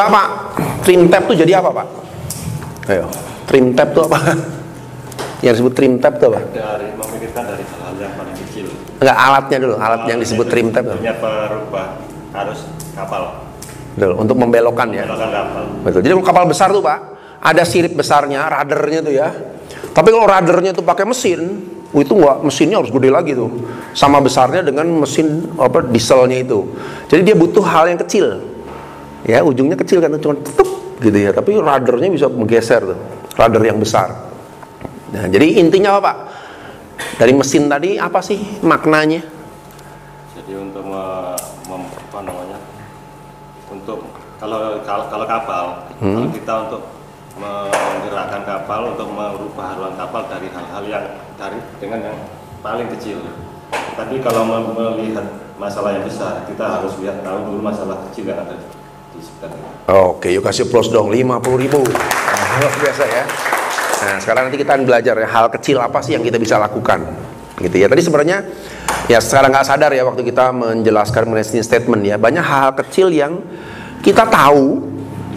Pak, Pak, trim tab tuh jadi apa, Pak? Ayo, trim tab tuh apa? yang disebut trim tab tuh apa? dari memikirkan dari hal-hal yang paling kecil Enggak alatnya dulu, alat yang disebut trim tab tuh. Tentunya perubah arus kapal Betul, untuk membelokkan ya. melakukan kapal Betul. Jadi kalau kapal besar tuh Pak, ada sirip besarnya, radarnya tuh ya. Tapi kalau radarnya tuh pakai mesin, oh, itu nggak mesinnya harus gede lagi tuh. Sama besarnya dengan mesin apa dieselnya itu. Jadi dia butuh hal yang kecil. Ya, ujungnya kecil kan cuma tutup gitu ya. Tapi radarnya bisa menggeser tuh. Radar yang besar. Nah, jadi intinya apa Pak? Dari mesin tadi apa sih maknanya? jadi untuk me, mem- apa namanya untuk kalau kalau, kalau kapal Hmm. kalau kita untuk menggerakkan kapal untuk merubah haluan kapal dari hal-hal yang dari dengan yang paling kecil tapi kalau melihat masalah yang besar kita harus lihat tahu dulu masalah kecil yang ada di sekitar kita Oke, yuk kasih plus dong 50 ribu. Nah, luar biasa ya. Nah, sekarang nanti kita akan belajar ya hal kecil apa sih yang kita bisa lakukan. Gitu ya. Tadi sebenarnya ya sekarang nggak sadar ya waktu kita menjelaskan mengenai statement ya banyak hal kecil yang kita tahu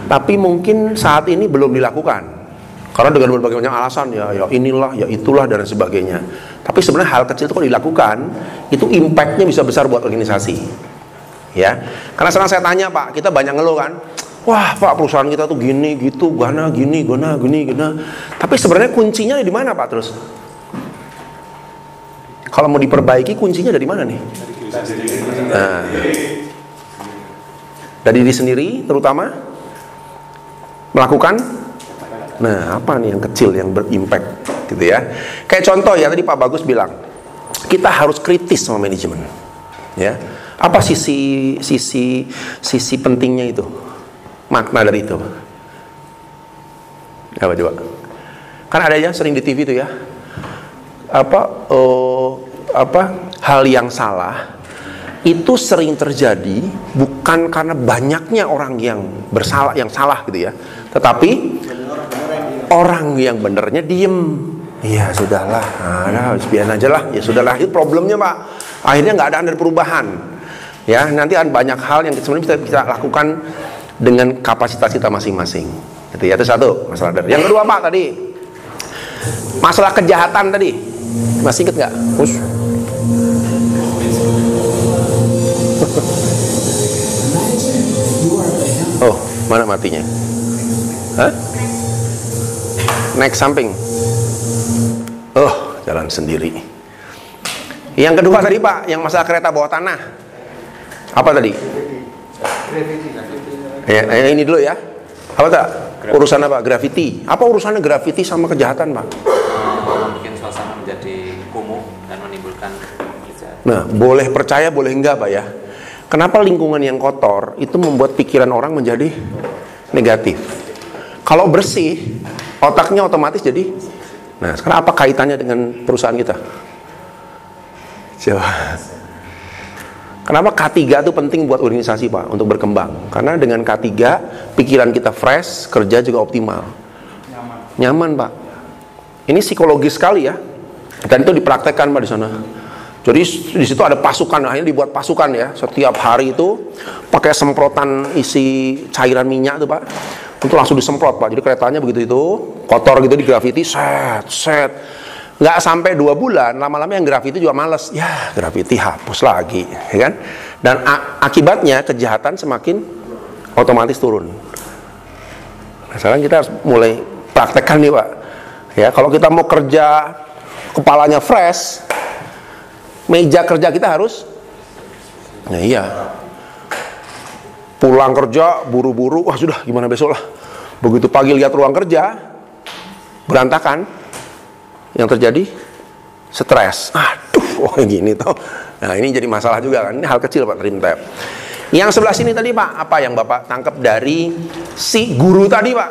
tapi mungkin saat ini belum dilakukan. Karena dengan berbagai macam alasan ya, ya inilah, ya itulah dan sebagainya. Tapi sebenarnya hal kecil itu kalau dilakukan, itu impactnya bisa besar buat organisasi ya. Karena sekarang saya tanya pak kita banyak ngeluh kan. Wah pak perusahaan kita tuh gini gitu gana gini gana gini gana. Tapi sebenarnya kuncinya di mana pak terus? Kalau mau diperbaiki kuncinya dari mana nih? Nah, dari diri sendiri terutama melakukan nah apa nih yang kecil yang berimpact gitu ya. Kayak contoh ya tadi Pak Bagus bilang kita harus kritis sama manajemen ya apa sisi sisi sisi pentingnya itu? Makna dari itu. Apa coba. Kan ada ya sering di TV itu ya. Apa oh, apa hal yang salah itu sering terjadi bukan karena banyaknya orang yang bersalah yang salah gitu ya. Tetapi orang yang benernya diem. Iya sudahlah, nah, biar aja lah. Ya sudahlah, itu problemnya pak. Akhirnya nggak ada ada perubahan. Ya nanti ada banyak hal yang sebenarnya bisa kita lakukan dengan kapasitas kita masing-masing. Itu ya itu satu masalah dari. Yang kedua pak tadi masalah kejahatan tadi masih inget nggak? Us. Oh mana matinya? Hah? Naik samping. Oh, jalan sendiri. Yang kedua tadi Pak, yang masalah kereta bawah tanah. Apa tadi? Ya, ya, ini dulu ya. Apa tak? Urusan apa? Graffiti. Apa urusannya graffiti sama kejahatan Pak? mungkin suasana menjadi kumuh dan menimbulkan kejahatan. Nah, boleh percaya, boleh enggak Pak ya. Kenapa lingkungan yang kotor itu membuat pikiran orang menjadi negatif? Kalau bersih, otaknya otomatis jadi Nah, sekarang apa kaitannya dengan perusahaan kita? Coba. Kenapa K3 itu penting buat organisasi, Pak, untuk berkembang? Karena dengan K3, pikiran kita fresh, kerja juga optimal. Nyaman, Pak. Ini psikologis sekali ya. Dan itu dipraktekkan, Pak, di sana. Jadi di situ ada pasukan, akhirnya dibuat pasukan ya. Setiap hari itu pakai semprotan isi cairan minyak tuh, Pak itu langsung disemprot pak jadi keretanya begitu itu kotor gitu di grafiti set set nggak sampai dua bulan lama-lama yang grafiti juga males. Ya grafiti hapus lagi ya kan? Dan akibatnya kejahatan semakin otomatis turun. Nah, sekarang kita harus mulai praktekkan nih pak. Ya kalau kita mau kerja kepalanya fresh meja kerja kita harus nah iya. Pulang kerja buru-buru wah sudah gimana besok lah. Begitu pagi lihat ruang kerja berantakan yang terjadi? Stres. Aduh oh gini toh. Nah ini jadi masalah juga kan. Ini hal kecil pak trim tab yang sebelah sini tadi pak apa yang bapak tangkap dari si guru tadi pak?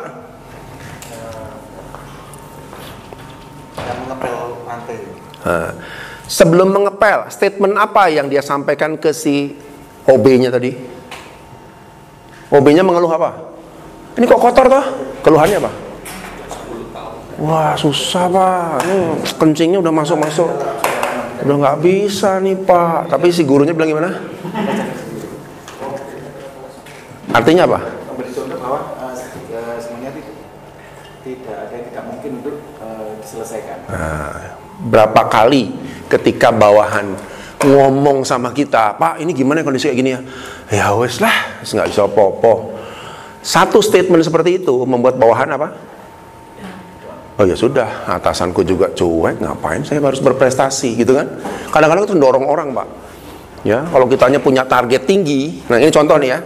Yang mengepel pantai. Nah, sebelum mengepel statement apa yang dia sampaikan ke si OB-nya tadi? OB-nya mengeluh apa? Ini kok kotor toh? Keluhannya apa? Wah susah pak, ini kencingnya udah masuk-masuk Udah nggak bisa nih pak Tapi si gurunya bilang gimana? Artinya apa? bahwa uh, semuanya tidak tidak ada yang tidak mungkin untuk uh, diselesaikan. Nah, berapa kali ketika bawahan ngomong sama kita, Pak ini gimana kondisi kayak gini ya? Ya wes lah, nggak bisa popo. Satu statement seperti itu membuat bawahan apa? Oh ya sudah, atasanku juga cuek, ngapain saya harus berprestasi gitu kan? Kadang-kadang itu dorong orang pak. Ya, kalau kitanya punya target tinggi, nah ini contoh nih ya.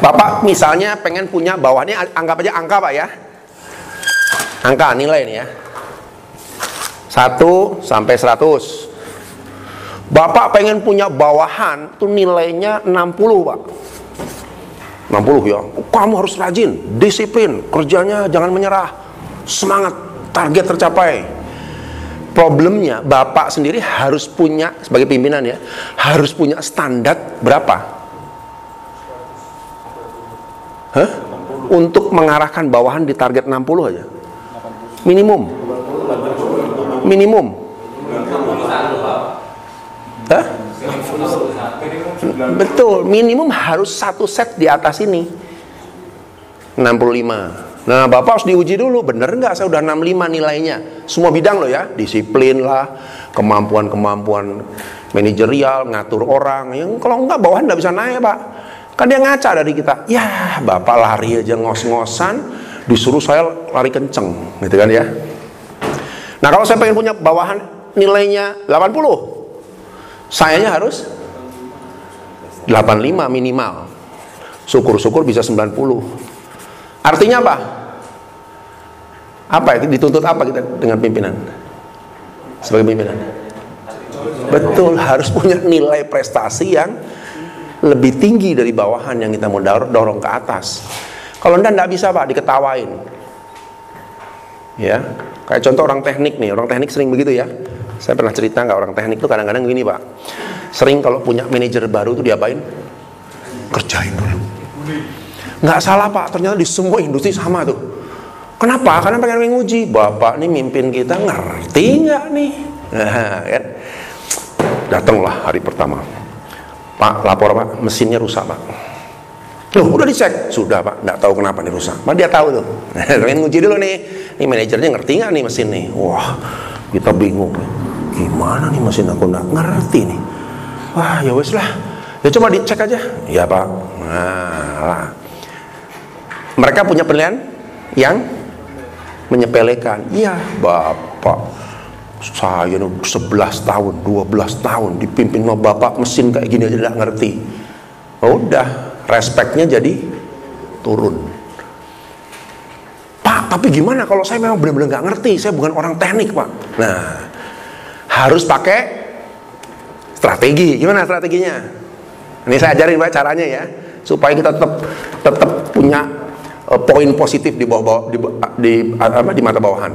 Bapak misalnya pengen punya bawahnya, anggap aja angka pak ya. Angka nilai nih ya. 1 sampai 100. Bapak pengen punya bawahan tuh nilainya 60 pak. 60 ya. Kamu harus rajin, disiplin, kerjanya jangan menyerah semangat, target tercapai. Problemnya bapak sendiri harus punya sebagai pimpinan ya, harus punya standar berapa? Hah? Untuk mengarahkan bawahan di target 60 aja. Minimum. Minimum. Hah? Betul, minimum harus satu set di atas ini. 65. Nah, Bapak harus diuji dulu, bener nggak saya udah 65 nilainya? Semua bidang loh ya, disiplin lah, kemampuan-kemampuan manajerial, ngatur orang. Yang kalau nggak bawahan nggak bisa naik, Pak. Kan dia ngaca dari kita. Ya, Bapak lari aja ngos-ngosan, disuruh saya lari kenceng, gitu kan ya. Nah, kalau saya pengen punya bawahan nilainya 80, sayanya harus 85 minimal. Syukur-syukur bisa 90. Artinya apa? Apa itu dituntut apa kita dengan pimpinan? Sebagai pimpinan. Betul, harus punya nilai prestasi yang lebih tinggi dari bawahan yang kita mau dorong ke atas. Kalau anda tidak bisa pak, diketawain. Ya, kayak contoh orang teknik nih, orang teknik sering begitu ya. Saya pernah cerita nggak orang teknik tuh kadang-kadang gini pak. Sering kalau punya manajer baru tuh diapain? Kerjain dulu Nggak salah pak, ternyata di semua industri sama tuh. Kenapa? Karena pengen menguji. Bapak nih mimpin kita ngerti nggak nih? Nah, kan? Datanglah hari pertama. Pak, lapor pak, mesinnya rusak pak. Loh, udah dicek? Sudah pak, nggak tahu kenapa nih rusak. Pak dia tahu tuh. pengen nguji dulu nih. Nih manajernya ngerti nggak nih mesin nih? Wah, kita bingung. Gimana nih mesin aku nggak ngerti nih? Wah, ya wes lah. Ya coba dicek aja. Ya pak. Nah, mereka punya penilaian yang menyepelekan. Iya, Bapak. Saya 11 tahun, 12 tahun dipimpin sama Bapak mesin kayak gini aja tidak ngerti. Oh, udah, respeknya jadi turun. Pak, tapi gimana kalau saya memang benar-benar nggak ngerti? Saya bukan orang teknik, Pak. Nah, harus pakai strategi. Gimana strateginya? Ini saya ajarin Pak caranya ya, supaya kita tetap tetap punya uh, poin positif di bawah, di, di apa di mata bawahan.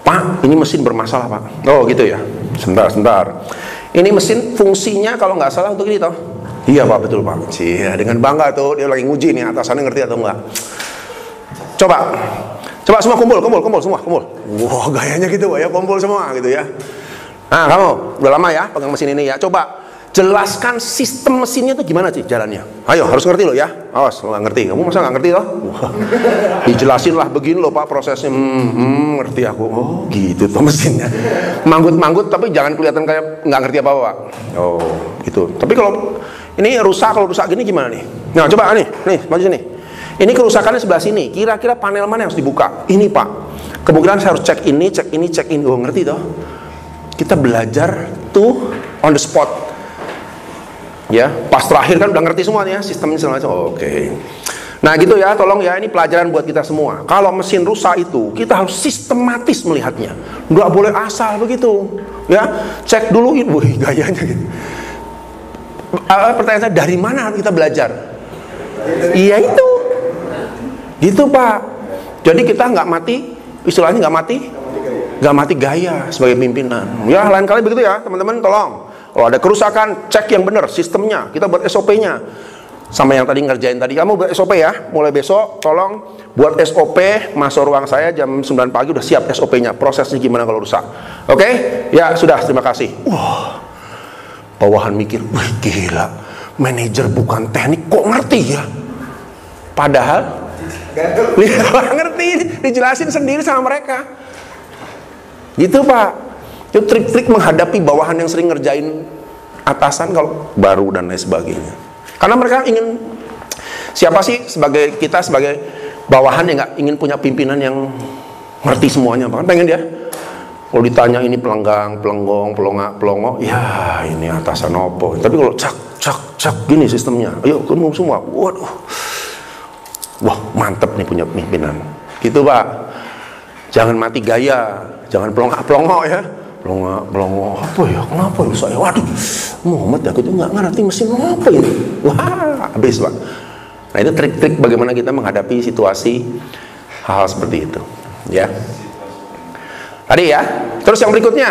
Pak, ini mesin bermasalah pak. Oh gitu ya. Sebentar, sebentar. Ini mesin fungsinya kalau nggak salah untuk ini toh. Iya pak, betul pak. Iya, dengan bangga tuh dia lagi nguji nih atasannya ngerti atau enggak. Coba, coba semua kumpul, kumpul, kumpul semua, kumpul. Wah gayanya gitu pak ya, kumpul semua gitu ya. Nah kamu udah lama ya pegang mesin ini ya. Coba jelaskan sistem mesinnya itu gimana sih jalannya? Ayo harus ngerti loh ya. Awas lo nggak ngerti. Kamu masa nggak ngerti loh dijelasin lah begini loh pak prosesnya. Hmm, hmm, ngerti aku. Oh gitu tuh mesinnya. Manggut-manggut tapi jangan kelihatan kayak nggak ngerti apa apa pak. Oh gitu. Tapi kalau ini rusak kalau rusak gini gimana nih? Nah coba nih nih maju sini. Ini kerusakannya sebelah sini. Kira-kira panel mana yang harus dibuka? Ini pak. Kemungkinan saya harus cek ini cek ini cek ini. Oh ngerti toh? Kita belajar tuh on the spot ya pas terakhir kan udah ngerti semuanya sistemnya segala oke. Okay. nah gitu ya tolong ya ini pelajaran buat kita semua. Kalau mesin rusak itu kita harus sistematis melihatnya. Nggak boleh asal begitu. Ya cek dulu wih gayanya gitu. Uh, pertanyaan saya dari mana kita belajar? Iya itu. Gitu pak. Jadi kita nggak mati istilahnya nggak mati nggak mati gaya sebagai pimpinan. Ya lain kali begitu ya teman-teman tolong kalau ada kerusakan, cek yang benar sistemnya. Kita buat SOP-nya. Sama yang tadi ngerjain tadi. Kamu buat SOP ya. Mulai besok tolong buat SOP masuk ruang saya jam 9 pagi udah siap SOP-nya. Prosesnya gimana kalau rusak. Oke? Okay? Ya, sudah. Terima kasih. Wah. Bawahan mikir, wih gila. Manajer bukan teknik kok ngerti ya? Padahal dia nggak ngerti, dijelasin sendiri sama mereka. Gitu pak. Itu trik-trik menghadapi bawahan yang sering ngerjain atasan kalau baru dan lain sebagainya. Karena mereka ingin siapa sih sebagai kita sebagai bawahan yang nggak ingin punya pimpinan yang ngerti semuanya, kan pengen dia. Kalau ditanya ini pelenggang, pelenggong, pelonga, pelongo, ya ini atasan opo. Tapi kalau cak, cak, cak gini sistemnya, ayo kamu semua, waduh, wah mantep nih punya pimpinan. Gitu pak. Jangan mati gaya, jangan pelonga, pelongo ya. Pelonga, pelongo, apa ya? Kenapa ya saya? Waduh, Muhammad aku tuh nggak ngerti mesin apa ini. Wah, habis pak. Nah itu trik-trik bagaimana kita menghadapi situasi hal-hal seperti itu, ya. Tadi ya. Terus yang berikutnya.